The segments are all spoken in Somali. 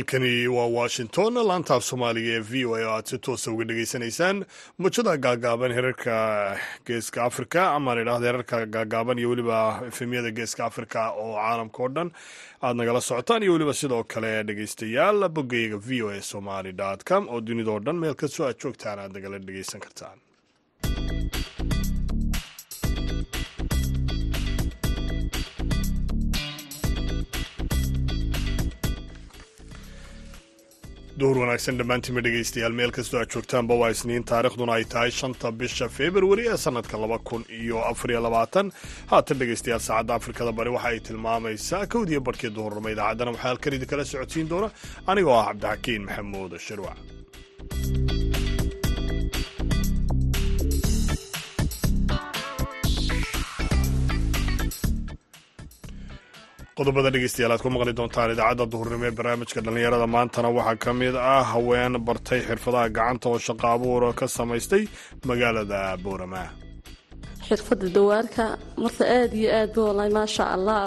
halkani waa washington laantaaf soomaaliga ee v o a oo aad si toosa uga dhegaysanaysaan mujada gaagaaban herarka geeska africa ama la idhahda herarka gaagaaban iyo weliba efemyada geeska africa oo caalamka oo dhan aad nagala socotaan iyo weliba sidoo kale dhegeystayaal boggeyga v o a somaly com oo dunidao dhan meel kastoo aad joogtaan aad nagala dhegeysan kartaan duhur wanaagsan dhammaantiinma dhegaystayaal meel kastoo aad joogtaanba waa isniin taarikhduna ay tahay shanta bisha februari ee sannadka laba kun iyo afariyo labaatan haatan dhegaystayaal saacadda afrikada bari waxa ay tilmaamaysaa kowdiyo barhkii duhurnimo idaacaddana waxaa halkan idinkala socodsiin doona anigoo ah cabdixakiin maxamuud shirwac qodobada dhegeystayaal aad ku maqli doontaan idaacadda duhurnimo ee barnaamijka dhallinyarada. Maantana waxaa ka mid ah haween bartay xirfadaha gacanta oo shaqo abuur ka samaystay magaalada boorama. Xirfadda dawaarka marka aada iyo aad walahi maasha allah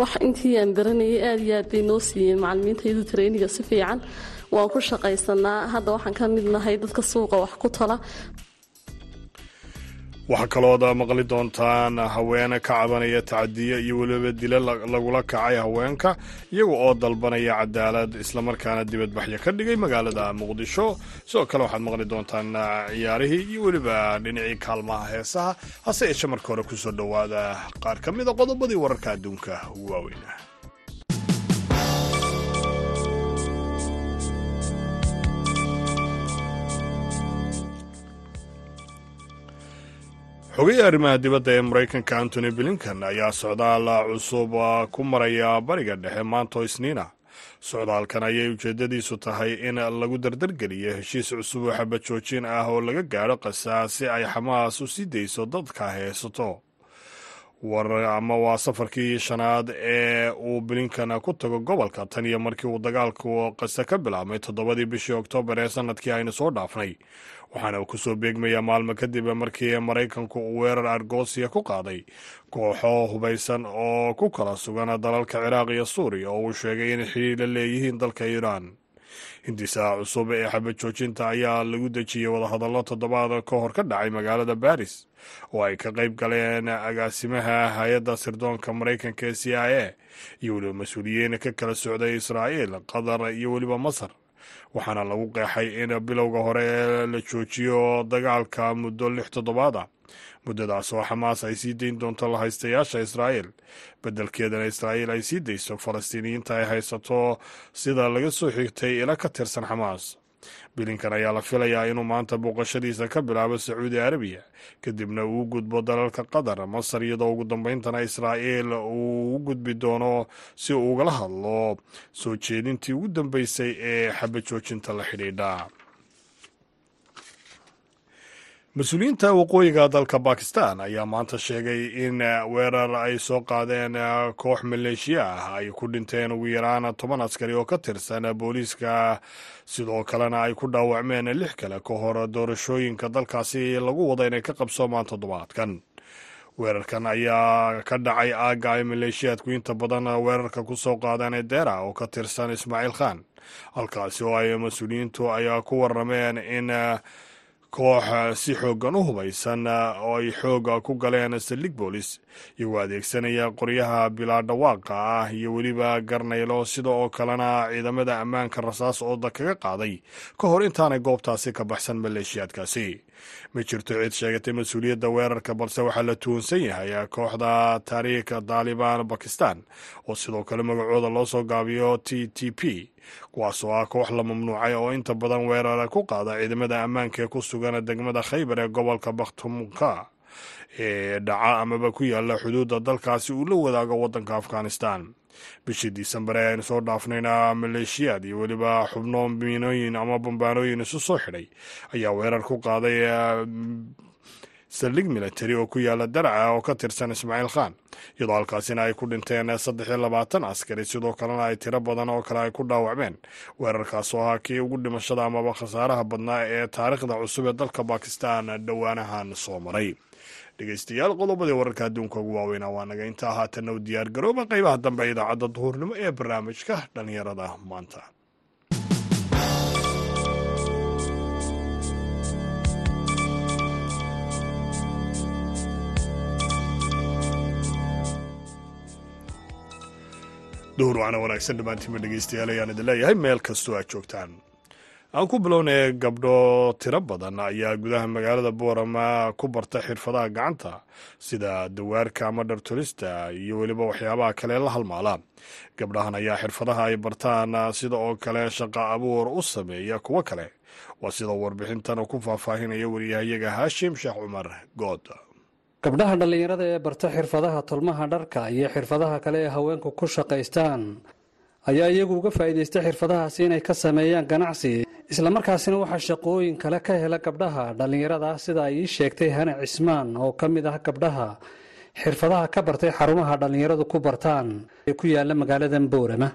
wax intii aan baranayay aada iyo aad bay noo siiyeen. Macalimiintaydu treyniga si fiican waan ku shaqaysanaa. Hadda waxaan ka mid nahay dadka suuqa wax ku tala waxaa kalooda maqli doontaan haweene ka cabanaya tacadiyo iyo weliba dilo lagula kacay haweenka iyaga oo dalbanaya cadaalad islamarkaana dibadbaxyo ka dhigay magaalada muqdisho. Sidoo kale waxaad maqli doontaan ciyaarihii iyo weliba dhinacii kaalmaha heesaha. Hase yeeshe marka hore ku soo dhowaada qaar ka mida qodobadii wararka adduunka ugu xogayaha arrimaha dibadda ee maraykanka antony blinkan ayaa socdaal cusub ku maraya bariga dhexe maantoo isniina. Socdaalkan ayay ujeeddadiisu tahay in lagu dardargeliyo heshiis cusub oo xabad joojin ah oo laga gaadho qasaa si ay xamaas u sii dayso dadka haysato war ama waa safarkii shanaad ee uu blinkan ku tago gobolka. Tan iyo markii uu dagaalku qase ka bilaabmay toddobadii bishii oktoobar ee sannadkii aynu soo dhaafnay. Waxaana uu ku soo beegmayaa maalmo kadib markii maraykanku uu weerar argosiya ku qaaday. Kooxo hubaysan oo ku kala sugan dalalka ciraaq iyo suuriya oo uu sheegay inay xidhiir la leeyihiin dalka iiraan hindisaha cusub ee xabad joojinta ayaa lagu dejiyey wadahadallo toddobaad ka hor ka dhacay magaalada baris oo ay ka qayb galeen agaasimaha hay'adda sirdoonka maraykanka ee c i a iyo weliba mas'uuliyiin ka kala socday israa'iil qatar iyo weliba masar waxaana lagu qeexay in bilowga hore la joojiyo dagaalka muddo lix toddobaad ah muddadaas oo xamaas ay sii dayn doonto lahaystayaasha israa'iil. Beddelkeedana israa'iil ay sii dayso falastiiniyiinta ay haysato sida laga soo xigtay ila ka tirsan xamaas bilinkan ayaa la filayaa inuu maanta booqashadiisa ka bilaabo sacuudi arabiya kadibna uu gudbo dalalka qatar masar iyadoo ugu dambayntana israa'iil uu u gudbi doono si uu ugala hadlo soo jeedintii ugu dambeysay ee xabad joojinta la xidhiidha mas'uuliyiinta waqooyiga dalka bakistan ayaa maanta sheegay in weerar ay soo qaadeen koox maleeshiya ah ay ku dhinteen ugu yaraan toban askari oo ka tirsan booliiska. Sidoo kalena ay ku dhaawacmeen lix kale ka hor doorashooyinka dalkaasi lagu wada inay ka qabsoomaan toddobaadkan. Weerarkan ayaa ka dhacay aagga ay maleeshiyaadku inta badan weerarka ku soo qaadeen deera oo ka tirsan ismaaciil khan. Halkaasi oo ay mas'uuliyiintu ayaa ku warameen in koox si xoogan u hubaysan oo ay xooga ku galeen saldhig boolis iyagoo adeegsanaya qoryaha bilaa dhawaaqa ah iyo weliba garnaylo sida oo kalena ciidamada ammaanka rasaas ooda kaga qaaday. Ka hor intaanay goobtaasi ka baxsan maleeshiyaadkaasi ma jirto cid sheegatay mas'uuliyadda weerarka balse waxaa la tuhunsan yahay kooxda taariikh daalibaan bakistan oo sidoo kale magacooda loo soo gaabiyo t t p kuwaas oo ah koox la mamnuucay oo inta badan weerara ku qaada ciidamada ammaanka ee ku sugan degmada khaybar ee gobolka bakhtumka dhaca amaba ku yaalla xuduudda dalkaasi uu la wadaago waddanka afghanistan. Bishii disembar ee aynu soo dhaafnayna maleeshiyaad iyo weliba xubno miinooyin ama bambaanooyin isu soo xidhay ayaa weerar ku qaaday saldhig military oo ku yaalla daraca oo ka tirsan ismaaciil khan. Iyadoo halkaasina ay ku dhinteen saddex iyo labaatan askari sidoo kalena ay tiro badan oo kale ay ku dhaawacmeen. Weerarkaas oo ahaa kii ugu dhimashada amaba khasaaraha badnaa ee taariikhda cusub ee dalka bakistan dhowaanahan soo maray dhegeystayaal qodobadii wararka adduunka ugu waaweyna waa naga intaa. Haatanna u diyaargarooba qaybaha dambe idaacadda duhurnimo ee barnaamijka dhallinyarada maanta. Duhur waana wanaagsan dhammaantiinba dhegeystayaal ayaan idin leeyahay. Meel kastoo aad joogtaan aan ku bilownay gabdho tiro badan ayaa gudaha magaalada boorama ku barta xirfadaha gacanta sida dawaarka ama dhartolista iyo weliba waxyaabaha kale la halmaala. Gabdhahan ayaa xirfadaha ay bartaan sida oo kale shaqa abuur u sameeya kuwo kale. Waa sida warbixintan ku faahfaahinaya wariyahayaga haashim sheekh cumar good. Gabdhaha dhallinyarada ee barta xirfadaha tolmaha dharka iyo xirfadaha kale ee haweenku ku shaqaystaan ayaa iyagu uga faa'iidaysta xirfadahaasi inay ka sameeyaan ganacsi islamarkaasina waxaa shaqooyin kale ka hela gabdhaha dhallinyarada sida ay ii sheegtay hane cismaan oo ka mid ah gabdhaha xirfadaha ka bartay xarumaha dhallinyaradu ku bartaan ee ku yaalla magaaladan boorama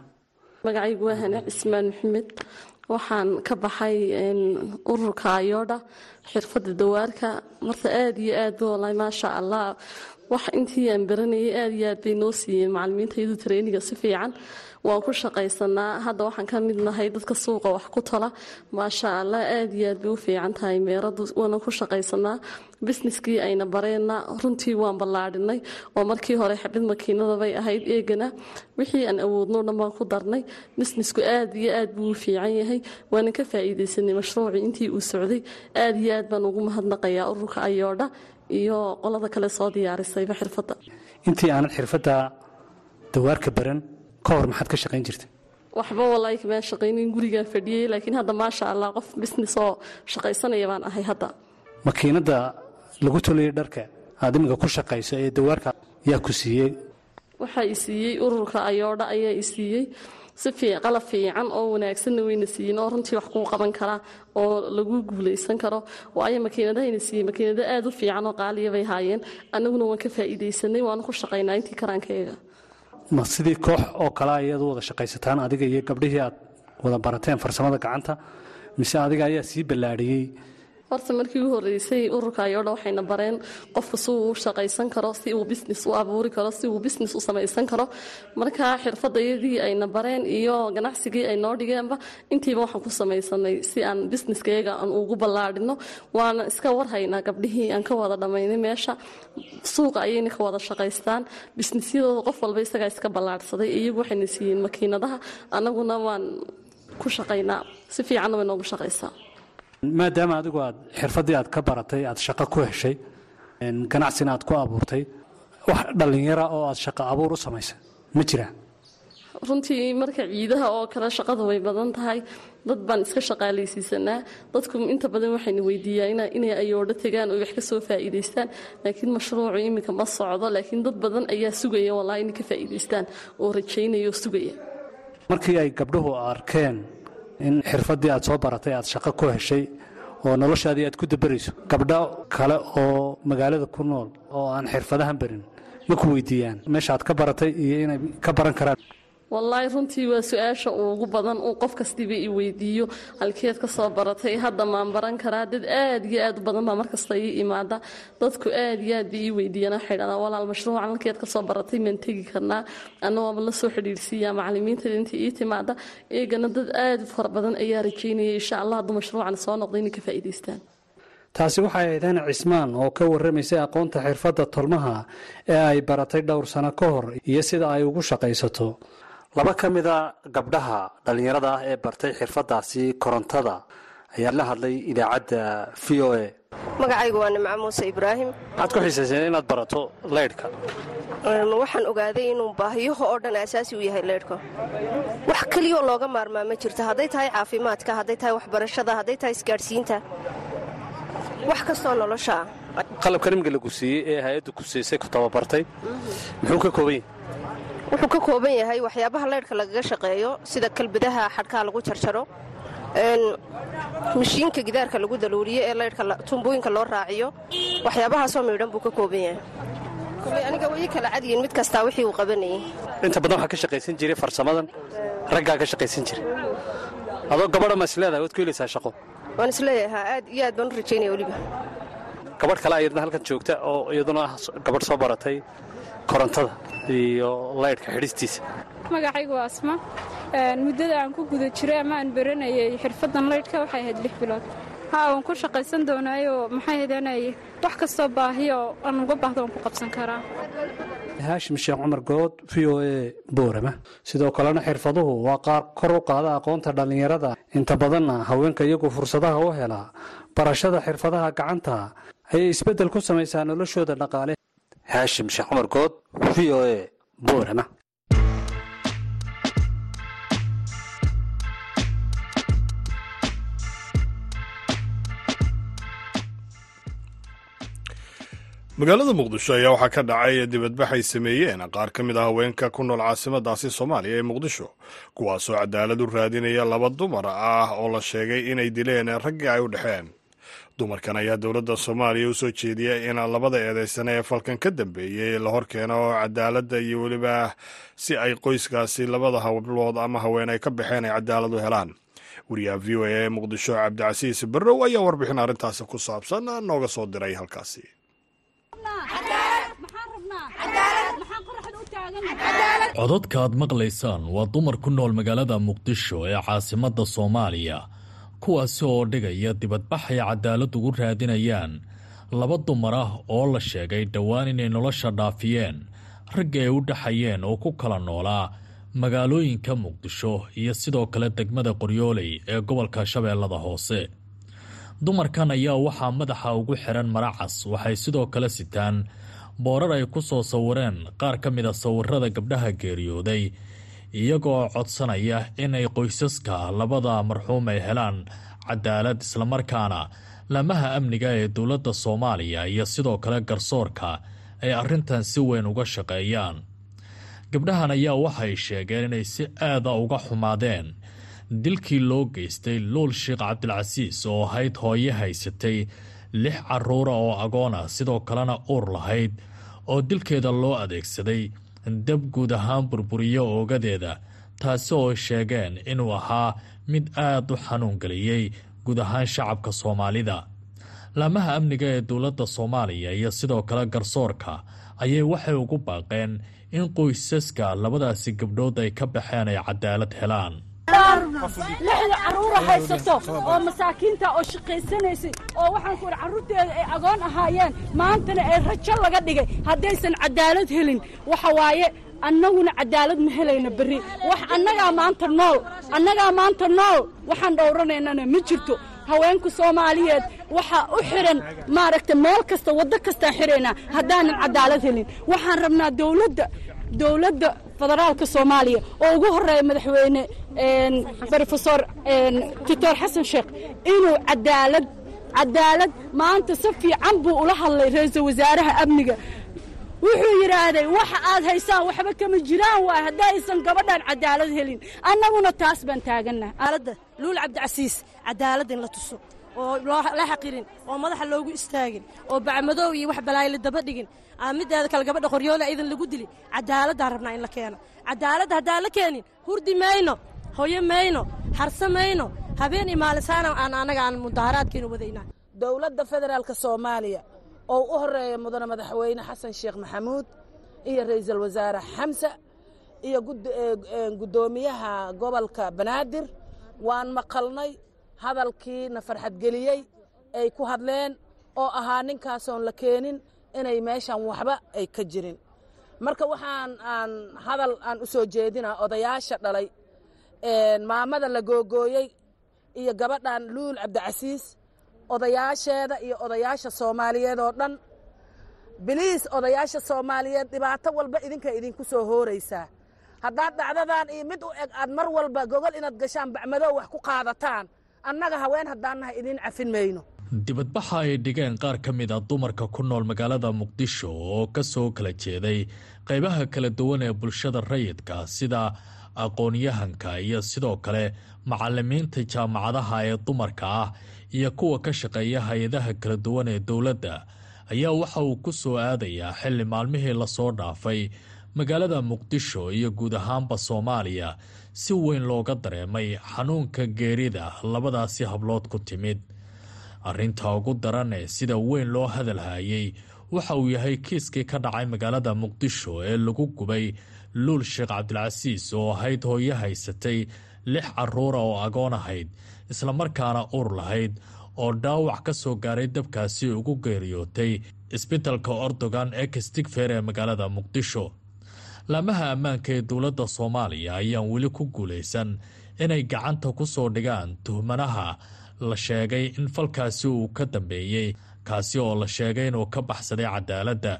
magacaygu waa hane cismaan maxamed. Waxaan ka baxay ururka ayoodha xirfadda dawaarka. Marta aada iyo aad walahi maasha allah wax intii aan baranayay aada iyo aad bay noo siiyeen macalimiintaydu treyniga si fiican waan ku shaqaysanaa hadda waxaan ka mid nahay dadka suuqa wax ku tala. Maasha allah aada iyo aad bay u fiican tahay meeradu waana ku shaqaysanaa bisneskii ayna bareenna runtii waan ballaadhinay. Oo markii hore xabid makiinada bay ahayd eegana. Wixii aan awoodno dhan baan ku darnay. Bisnesku aada iyo aad buu u fiican yahay. Waanan ka faa'iidaysanay mashruucii intii uu socday. Aada iyo aad baan ugu mahadnaqayaa ururka ayoodha iyo qolada kale soo diyaarisayba xirfadda. Intii aanad xirfadda dawaarka baran ka hor maxaad ka shaqayn jirtay? Waxba walaahi kamaan shaqaynin gurigaan fadhiyey laakiin hadda maasha allah qof bisnes oo shaqaysanaya baan ahay hadda. Makiinadda lagu toliyay dharka aad iminka ku shaqayso ee dawaarka yaa ku siiyey? Waxaa i siiyey ururka ayoodha ayaa i siiyey. Si qalab fiican oo wanaagsanna wayna siiyeen oo runtii wax kuu qaban karaa oo lagu guulaysan karo. Waayo makiinadahayna siiyey makiinado aada u fiican oo qaaliya bay haayeen. Annaguna waan ka faa'iidaysanay waana ku shaqaynaa intii karaankayaga ma sidii koox oo kale ayaad u wada shaqaysataan adiga iyo gabdhihii aad wada barateen farsamada gacanta mise adiga ayaa sii ballaadhiyey horta markii u horeysay ururka ayoodha waxayna bareen qofka si uu shaqaysan karo si uu bisnes u abuuri karo si uu bisnes u samaysan karo. Markaa xirfadayadii ayna bareen iyo ganacsigii ay noo dhigeenba intiiba waxaan ku samaysanay si aan bisneskeega aan ugu ballaadhino waana iska warhaynaa gabdhihii aan ka wada dhammaynay meesha. Suuqa ayayna ka wada shaqaystaan. Bisnesyadooda qof walba isagaa iska ballaadhsaday iyagu waxayna siiyeen makiinadaha. Annaguna waan ku shaqaynaa. Si fiicanna way noogu shaqaysaa maadaama adigu aad xirfaddii aad ka baratay aad shaqo ku heshay ganacsina aad ku abuurtay wax dhallinyara oo aad shaqo abuur u samaysay ma jiraan runtii marka ciidaha oo kale shaqada way badan tahay dad baan iska shaqaalaysiisanaa dadku inta badan waxayna weydiiyaan inay ayoodho tegaan oo wax ka soo faa'iidaystaan. Laakiin mashruucu iminka ma socdo laakiin dad badan ayaa sugaya wallahi inay ka faa'iidaystaan oo rajaynaya oo sugaya. Markii ay gabdhuhu arkeen in xirfaddii aad soo baratay aad shaqo ku heshay oo noloshaadii aad ku dabarayso gabdho kale oo magaalada ku nool oo aan xirfadahan barin ma ku weydiiyaan. Meesha aad ka baratay iyo inay ka baran karaan wallaahi runtii waa su'aasha ugu badan uu qof kastiiba i weydiiyo halkeed ka soo baratay. Hadda maan baran karaa dad aad iyo aad u badan baa markasta ii imaada. Dadku aad iyo aad bay ii weydiiyaan waxay walaal mashruucan halkeed ka soo baratay maan tegi karnaa. Annagooma la soo xidhiirsiiyaa macalimiinta intii ii timaada eegana dad aad u fara badan ayaa rajaynaya insha allah hadduu mashruucan soo noqdo inay ka faa'iidaystaan. Taasi waxay ahayd hane cismaan oo ka warramaysay aqoonta xirfadda tolmaha ee ay baratay dhowr sano ka hor iyo sida ay ugu shaqaysato laba ka mida gabdhaha dhallinyarada ah ee bartay xirfaddaasi korontada ayaa la hadlay idaacadda v o a. Magacaygu waa nimco muuse ibraahim. Maxaad ku xiisayseen inaad barato leydhka waxaan ogaaday inuu baahiyaha oo dhan asaasi u yahay leydhka wax keliyoo looga maarmaa ma jirto. Hadday tahay caafimaadka hadday tahay waxbarashada hadday tahay isgaadhsiinta wax kastoo nolosha. Ah qalabkan imika ee hay'adda ku siisay ku tababartay. Muxuu ka kooban yahay wuxuu ka kooban yahay waxyaabaha leydhka lagaga shaqeeyo sida kalbadaha xadhkaha lagu jarjaro mashiinka gidaarka lagu daluuliyo ee leydhka tumbooyinka loo raaciyo. Waxyaabahaasoo miidhan buu ka kooban yahay. Aniga way kala cadyiin mid kastaa wixii uu qabanayay inta badan waxaa ka shaqaysan jiray farsamadan raggaa ka shaqaysan jiray. Adoo gabadha ma isleedahay waad ku helaysaa shaqo? Waan isleeyahaa aad iyo aad baan u rajaynaya weliba. Gabadh kale ayadna halkan joogta oo iyaduna ah gabadh soo baratay korontada iyo laydhka xidhistiisa magacaygu waa asma. Muddada aan ku guda jiray ama aan baranayay xirfaddan laydhka waxay ahayd lix bilood. Haa waan ku shaqaysan doonaayoo maxay hadanay wax kastoo baahiyo aan uga baahdo waan ku qabsan karaa? Haashim sheekh cumar good v o a boorama. Sidoo kalena xirfaduhu waa qaar kor u qaada aqoonta dhallinyarada. Inta badanna haweenka iyagu fursadaha u hela barashada xirfadaha gacanta ayay isbeddel ku samaysaa noloshooda dhaqaale haashim sheekh cumar v o a boorama magaalada muqdisho ayaa waxaa ka dhacay dibadbax ay sameeyeen qaar ka mid ah haweenka ku nool caasimadaasi soomaaliya ee muqdisho kuwaasoo cadaalad u raadinaya laba dumar ah oo la sheegay inay dileen raggii ay u dhexeen dumarkan ayaa dowladda soomaaliya u soo jeediya in labada eedeysane ee falkan ka dambeeyey la horkeeno cadaaladda iyo weliba si ay qoyskaasi labada hablood ama haween ay ka baxeen ay cadaalad u helaan. Wariyaha v o a muqdisho cabdicasiis barrow ayaa warbixin arrintaasi ku saabsan nooga soo diray halkaasi. Cododka aad maqlaysaan waa dumar ku nool magaalada muqdisho ee caasimadda soomaaliya kuwaasi oo dhigaya dibadbax ay cadaalad ugu raadinayaan. Laba dumar ah oo la sheegay dhowaan inay nolosha dhaafiyeen ragga ay u dhaxayeen oo ku kala noolaa magaalooyinka muqdisho iyo sidoo kale degmada qoryooley ee gobolka shabeellada hoose. Dumarkan ayaa waxaa madaxa ugu xiran maracas waxay sidoo kale sitaan boorar ay ku soo sawireen qaar ka mid a sawirada gabdhaha geeriyooday iyagoo codsanaya inay qoysaska labada marxuum ay helaan cadaalad islamarkaana laamaha amniga ee dowladda soomaaliya iyo sidoo kale garsoorka ay arrintan si weyn uga shaqeeyaan. Gabdhahan ayaa waxay sheegeen inay si aada uga xumaadeen dilkii loo geystay luul sheekh cabdilcasiis oo ahayd hooye haysatay lix caruura oo agoona sidoo kalena uur lahayd oo dilkeeda loo adeegsaday dab guud ahaan burburiyo oogadeeda taasi oo sheegeen inuu ahaa mid aad u xanuun geliyey guud ahaan shacabka soomaalida. Laamaha amniga ee dowladda soomaaliya iyo sidoo kale garsoorka ayay waxay ugu baaqeen in qoysaska labadaasi gabdhood ay ka baxeen ay cadaalad helaan lixda caruura haysato oo masaakiinta oo shaqaysanaysay oo waxaan ku carruurteeda ay agoon ahaayeen. Maantana ee rajo laga dhigay. Haddaysan cadaalad helin. Waxa waaye annaguna cadaalad ma helayna berri. Wax annagaa maanta nool. Annagaa maanta nool. Waxaan dhowranaynana ma jirto. Haweenka soomaaliyeed waxaa u xihan maaragta meel kasta waddo kastaan xidhaynaa haddaanan cadaalad helin. Waxaan rabnaa dowladda dowladda federaalka soomaaliya. Oo ugu horreeya madaxweyne rofesor doctor xasan sheekh inuu cadaalad cadaalad maanta si fiican buu ula hadlay ra'iisul wasaaraha amniga. Wuxuu yidhaahday waxa aad haysaan waxba kama jiraan waay haddaysan gabadhan cadaalad helin. Annaguna taas baan taagannaha aaladda luul cabdicasiis cadaalad in la tuso oo la xaqirin oo madaxa loogu istaagin oo bacmadoow iyo wax balaayla daba dhigin. Mideeda kale gabadha qoryoole idan lagu dili. Cadaaladaan rabnaa in la keeno. Cadaaladda haddaan la keenin hurdi mayno hoyo mayno harse mayno habeen iyo maalisaana aan annaga aan mudaaharaadkiina wadaynaa. Dowladda federaalka soomaaliya oo u horreeya mudane madaxweyne xasan sheekh maxamuud iyo ra'iisul wasaare xamse iyo guddoomiyaha gobolka banaadir waan maqalnay hadalkiina farxadgeliyey ay ku hadleen oo ahaa ninkaasoon la keenin inay meeshan waxba ay ka jirin. Marka waxaan aan hadal aan u soo jeedinaa odayaasha dhalay maamada la googooyey iyo gabadhan luul cabdicasiis odayaasheeda iyo odayaasha soomaaliyeed oo dhan. Biliis odayaasha soomaaliyeed dhibaato walba idinka idinku soo hooraysaa. Haddaad dhacdadan iyo mid u eg aad mar walba gogol inaad gashaan bacmadoo wax ku qaadataan annaga haween haddaan nahay idiin cafin mayno. Dibadbaxa ay dhigeen qaar ka mid a dumarka ku nool magaalada muqdisho oo ka soo kala jeeday qaybaha kala duwan ee bulshada rayidka sida aqoon-yahanka iyo sidoo kale macalimiinta jaamacadaha ee dumarka ah iyo kuwa ka shaqeeya hay'adaha kala duwan ee dowladda ayaa waxa uu ku soo aadayaa xilli maalmihii la soo dhaafay magaalada muqdisho iyo guud ahaanba soomaaliya si weyn looga dareemay xanuunka geerida labadaasi hablood ku timid. Arrinta ugu daran ee sida weyn loo hadalhayay waxa uu yahay kiiskii ka dhacay magaalada muqdisho ee lagu gubay luul sheekh cabdilcasiis oo ahayd hooyo haysatay lix caruura oo agoon ahayd islamarkaana ur lahayd oo dhaawac ka soo gaaray dabkaasi ugu geeriyootay isbitalka ordogan ee kastigfer ee magaalada muqdisho laamaha ammaanka ee dowladda soomaaliya ayaan weli ku guulaysan inay gacanta ku soo dhigaan tuhmanaha la sheegay in falkaasi uu ka dambeeyey kaasi oo la sheegay inuu ka baxsaday cadaaladda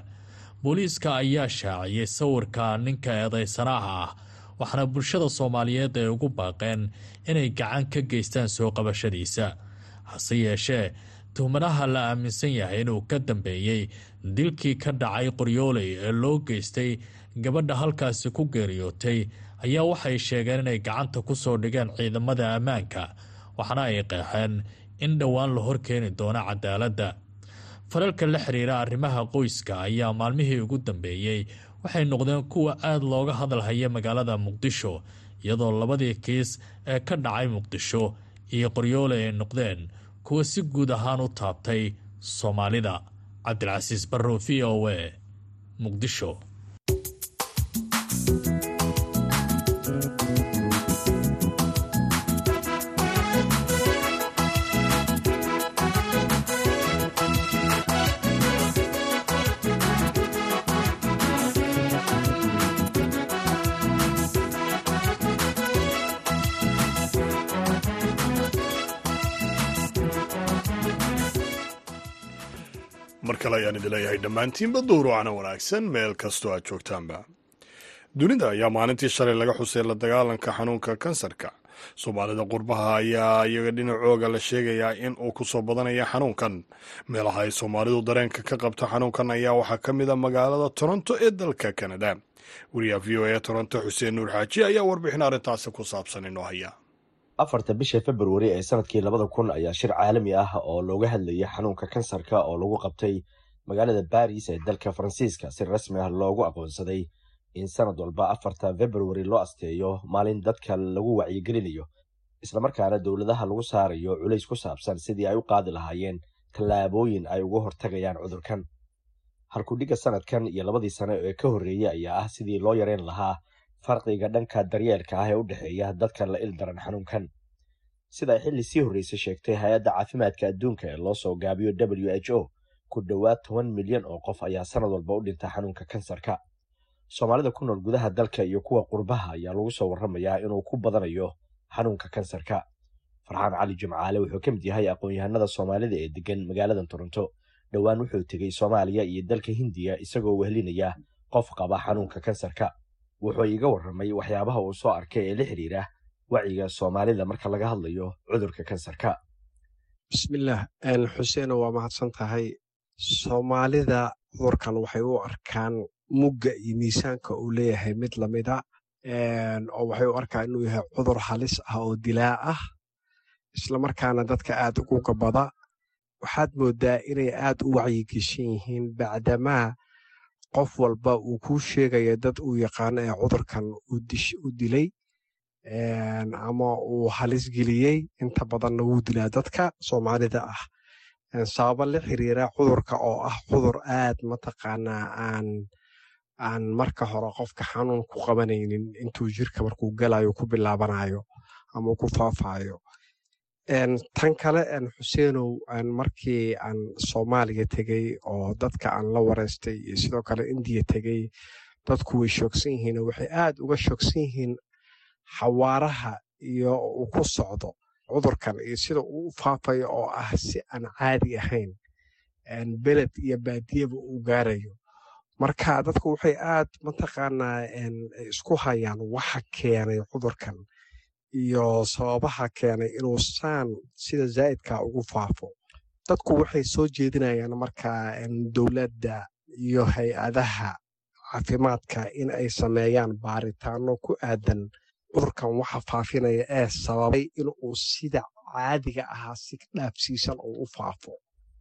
booliiska ayaa shaaciyey sawirka ninka eedaysanaha ah waxaana bulshada soomaaliyeed ay ugu baaqeen inay gacan ka geystaan soo qabashadiisa. Hase yeeshee tuhmanaha la aaminsan yahay inuu ka dambeeyey dilkii ka dhacay qoryooley ee loo geystay gabadha halkaasi ku geeriyootay ayaa waxay sheegeen inay gacanta ku soo dhigeen ciidamada ammaanka waxaana ay qeexeen in dhowaan la horkeeni doono cadaaladda falalka la xiriira arrimaha qoyska ayaa maalmihii ugu dambeeyey waxay noqdeen kuwa aada looga hadalhaya magaalada muqdisho iyadoo labadii kiis ee ka dhacay muqdisho iyo qoryoole ay noqdeen kuwa si guud ahaan u taabtay soomaalida cabdilcasiis barro v o e muqdisho mar kale ayaan idin leeyahay dhammaantiinba duuruucana wanaagsan meel kastoo aad joogtaanba. Dunida ayaa maalintii shalay laga xusay la dagaalanka xanuunka kansarka. Soomaalida qurbaha ayaa iyaga dhinacooga la sheegayaa in uu ku soo badanaya xanuunkan. Meelaha ay soomaalidu dareenka ka qabto xanuunkan ayaa waxaa ka mid a magaalada toronto ee dalka kanada wariyaha v o e toronto xuseen nuur xaaji ayaa warbixin arrintaasi ku saabsan inoo haya afarta bisha februari ee sannadkii labada kun ayaa shir caalami ah oo looga hadlayay xanuunka kansarka oo lagu qabtay magaalada baris ee dalka faransiiska. Si rasmi ah loogu aqoonsaday in sanad walba afarta februari loo asteeyo maalin dadka lagu wacyigelinayo islamarkaana dowladaha lagu saarayo culays ku saabsan sidii ay u qaadi lahaayeen tallaabooyin ay uga hortagayaan cudurkan. Halkudhigga sanadkan iyo labadii sane ee ka horreeyey ayaa ah sidii loo yareyn lahaa farqiga dhanka daryeelka ah ee u dhexeeya dadka la ildaran xanuunkan. Sida ay xilli sii horreysay sheegtay hay'adda caafimaadka adduunka ee loo soo gaabiyo w h o ku dhowaad toban milyan oo qof ayaa sanad walba u dhinta xanuunka kansarka. Soomaalida ku nool gudaha dalka iyo kuwa qurbaha ayaa lagu soo warramayaa inuu ku badanayo xanuunka kansarka. Farxaan cali jimcaale wuxuu ka mid yahay aqoon-yahanada soomaalida ee degan magaaladan toronto. Dhowaan wuxuu tegey soomaaliya iyo dalka hindiya isagoo wehlinaya qof qaba xanuunka kansarka wuxuu iiga warramay waxyaabaha uu soo arkay ee la xidhiira wacyiga soomaalida marka laga hadlayo cudurka kansarka. Bismillaah xuseeno waa mahadsan tahay. Soomaalida cudurkan waxay u arkaan mugga iyo miisaanka uu leeyahay mid lamida oo waxay u arkaan inuu yahay cudur halis ah oo dilaa ah islamarkaana dadka aad ugu gabada. Waxaad moodaa inay aad u wacyigeshan yihiin bacdamaa qof walba uu kuu sheegaya dad uu yaqaano ee cudurkan u dilay ama uu halis geliyey inta badanna wuu dilaa dadka soomaalida ah. Sababo la xiriira cudurka oo ah cudur aad mataqaanaa aan aan marka hore qofka xanuun ku qabanaynin intuu jirka markuu galayo ku bilaabanayo ama ku faafayo tan kale xuseenow markii aan soomaaliya tegey oo dadka aan la wareystay iyo sidoo kale indiya tegey dadku way shoogsan yihiin waxay aad uga shoogsan yihiin xawaaraha iyo uu ku socdo cudurkan iyo sida uu u faafayo oo ah si aan caadi ahayn beled iyo baadiyaba uu gaarayo. Marka dadku waxay aad mataqaanaa isku hayaan waxa keenay cudurkan iyo sababaha keenay inuu saan sida zaa'idka ugu faafo. Dadku waxay soo jeedinayaan markaa dowladda iyo hay'adaha caafimaadka in ay sameeyaan baaritaano ku aadan cudurkan waxa faafinaya ee sababay inuu sida caadiga ahaa si dhaafsiisan uu u faafo.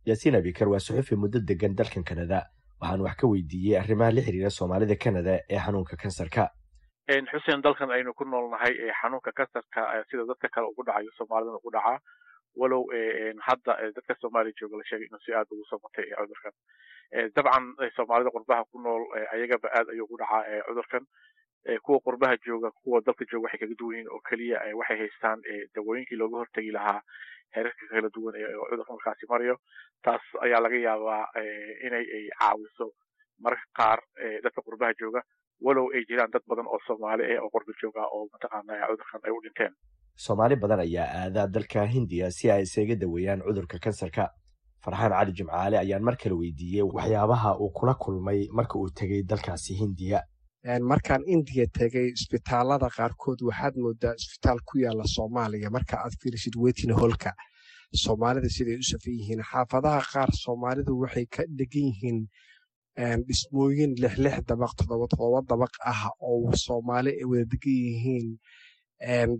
Yaasiin abikar waa suxufi muddo degan dalkan kanada waxaan wax ka weydiiyey arrimaha la xiriira soomaalida kanada ee xanuunka kansarka xuseen dalkan aynu ku noolnahay xanuunka kansarka sida dadka kale ugu dhacayo soomaalidana ugu dhacaa walow hadda dadka soomaaliya jooga la sheegay inuu si aad ugu samatay cudurkan. Dabcan soomaalida qurbaha ku nool ayagaba aad ayuu ugu dhacaa cudurkan. Kuwa qurbaha jooga kuwa dalka jooga waxay kaga duwan yihiin oo keliya waxay haystaan dawooyinkii looga hortegi lahaa heerarka kala duwan cudurka markaasi marayo taas ayaa laga yaabaa inay ay caawiso mararka qaar dadka qurbaha jooga walow ay jiraan dad badan oo soomaali ah oo qurba jooga oo mataqaana cudurkan ay u dhinteen. Soomaali badan ayaa aadaa dalka hindiya si ay isaga daweeyaan cudurka kansarka. Farxaan cali jimcaale ayaan mar kale weydiiyey waxyaabaha uu kula kulmay marka uu tegey dalkaasi hindiya. Markaan indiya tegay isbitaalada qaarkood waxaad moodaa isbitaal ku yaalla soomaaliya. Marka aad fiirisid wetin holka soomaalida siday u safan yihiin. Xaafadaha qaar soomaalidu waxay ka dhegan yihiin dhismooyin lixlix dabaq toddoba todoba dabaq ah oo soomaali ay wada degan yihiin.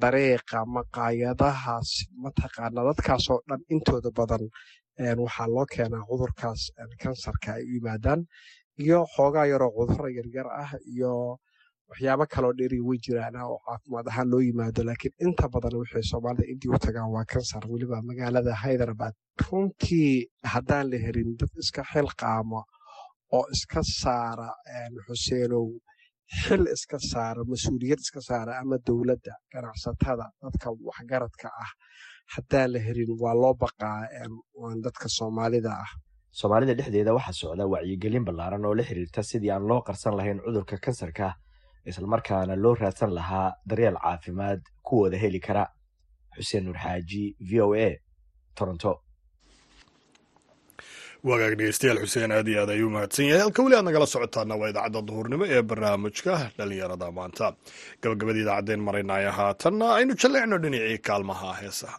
Dareeqa maqaayadahaas mataqaana dadkaasoo dhan intooda badan. Waxaa loo keenaa cudurkaas kansarka ay u yimaadaan. Iyo xoogaa yaroo cudurra yaryar ah iyo waxyaabo kaloo dheri way jiraan oo caafimaad ahaan loo yimaado. Laakiin inta badan waxay soomaalida intii u tagaan waa kansar weliba magaalada hyderabad. Runtii haddaan la helin dad iska xilqaama oo iska saara xuseenow xil iska saara mas'uuliyad iska saara ama dowladda ganacsatada dadka waxgaradka ah. Haddaan la helin waa loo baqaa dadka soomaalida ah. Soomaalida dhexdeeda waxaa socda wacyigelin ballaaran oo la xiriirta sidii aan loo qarsan lahayn cudurka kansarka islamarkaana loo raadsan lahaa daryeel caafimaad kuwooda heli kara. Xuseen nuur xaaji v o a toronto wagaag dhegeystayaal xuseen aad iyo aad ayuu mahadsan yahay. Halka weli aad nagala socotaana waa idaacadda duhurnimo ee barnaamijka dhalinyarada maanta. Gabagabadii idaacaddeen maraynaya haatanna aynu jalleecno dhinacii kaalmaha heesaha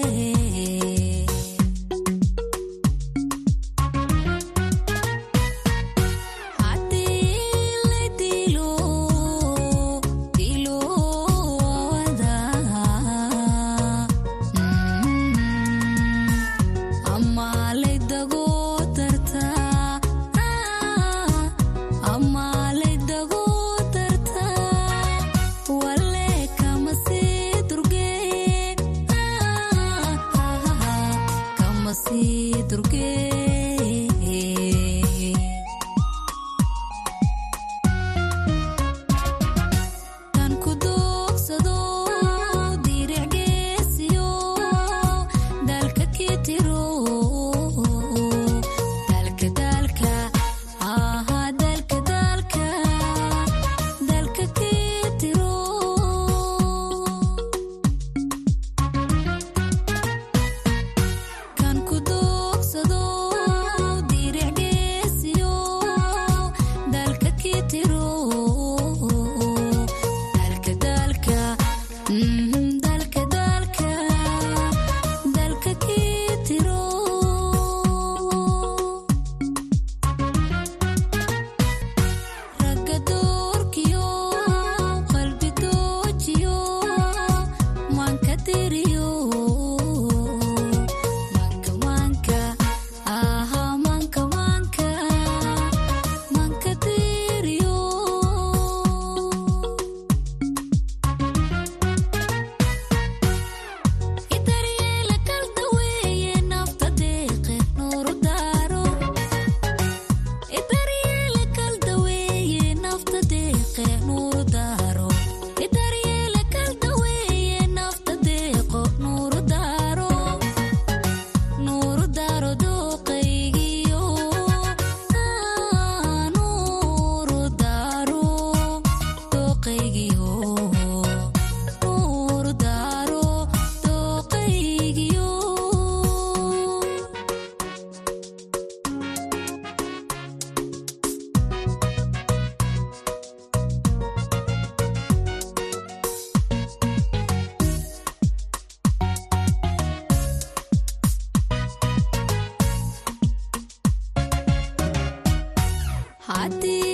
durgee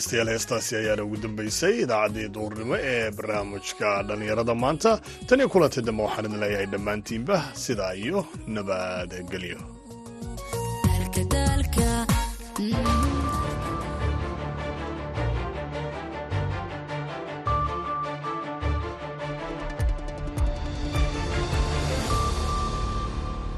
dhegeystayaal heestaasi ayaana ugu dambeysay idaacaddii duurnimo ee barnaamijka dhallinyarada maanta tan iyo kulantay dambe waxaan idin leeyahay dhammaantiinba sidaa iyo nabadgelyo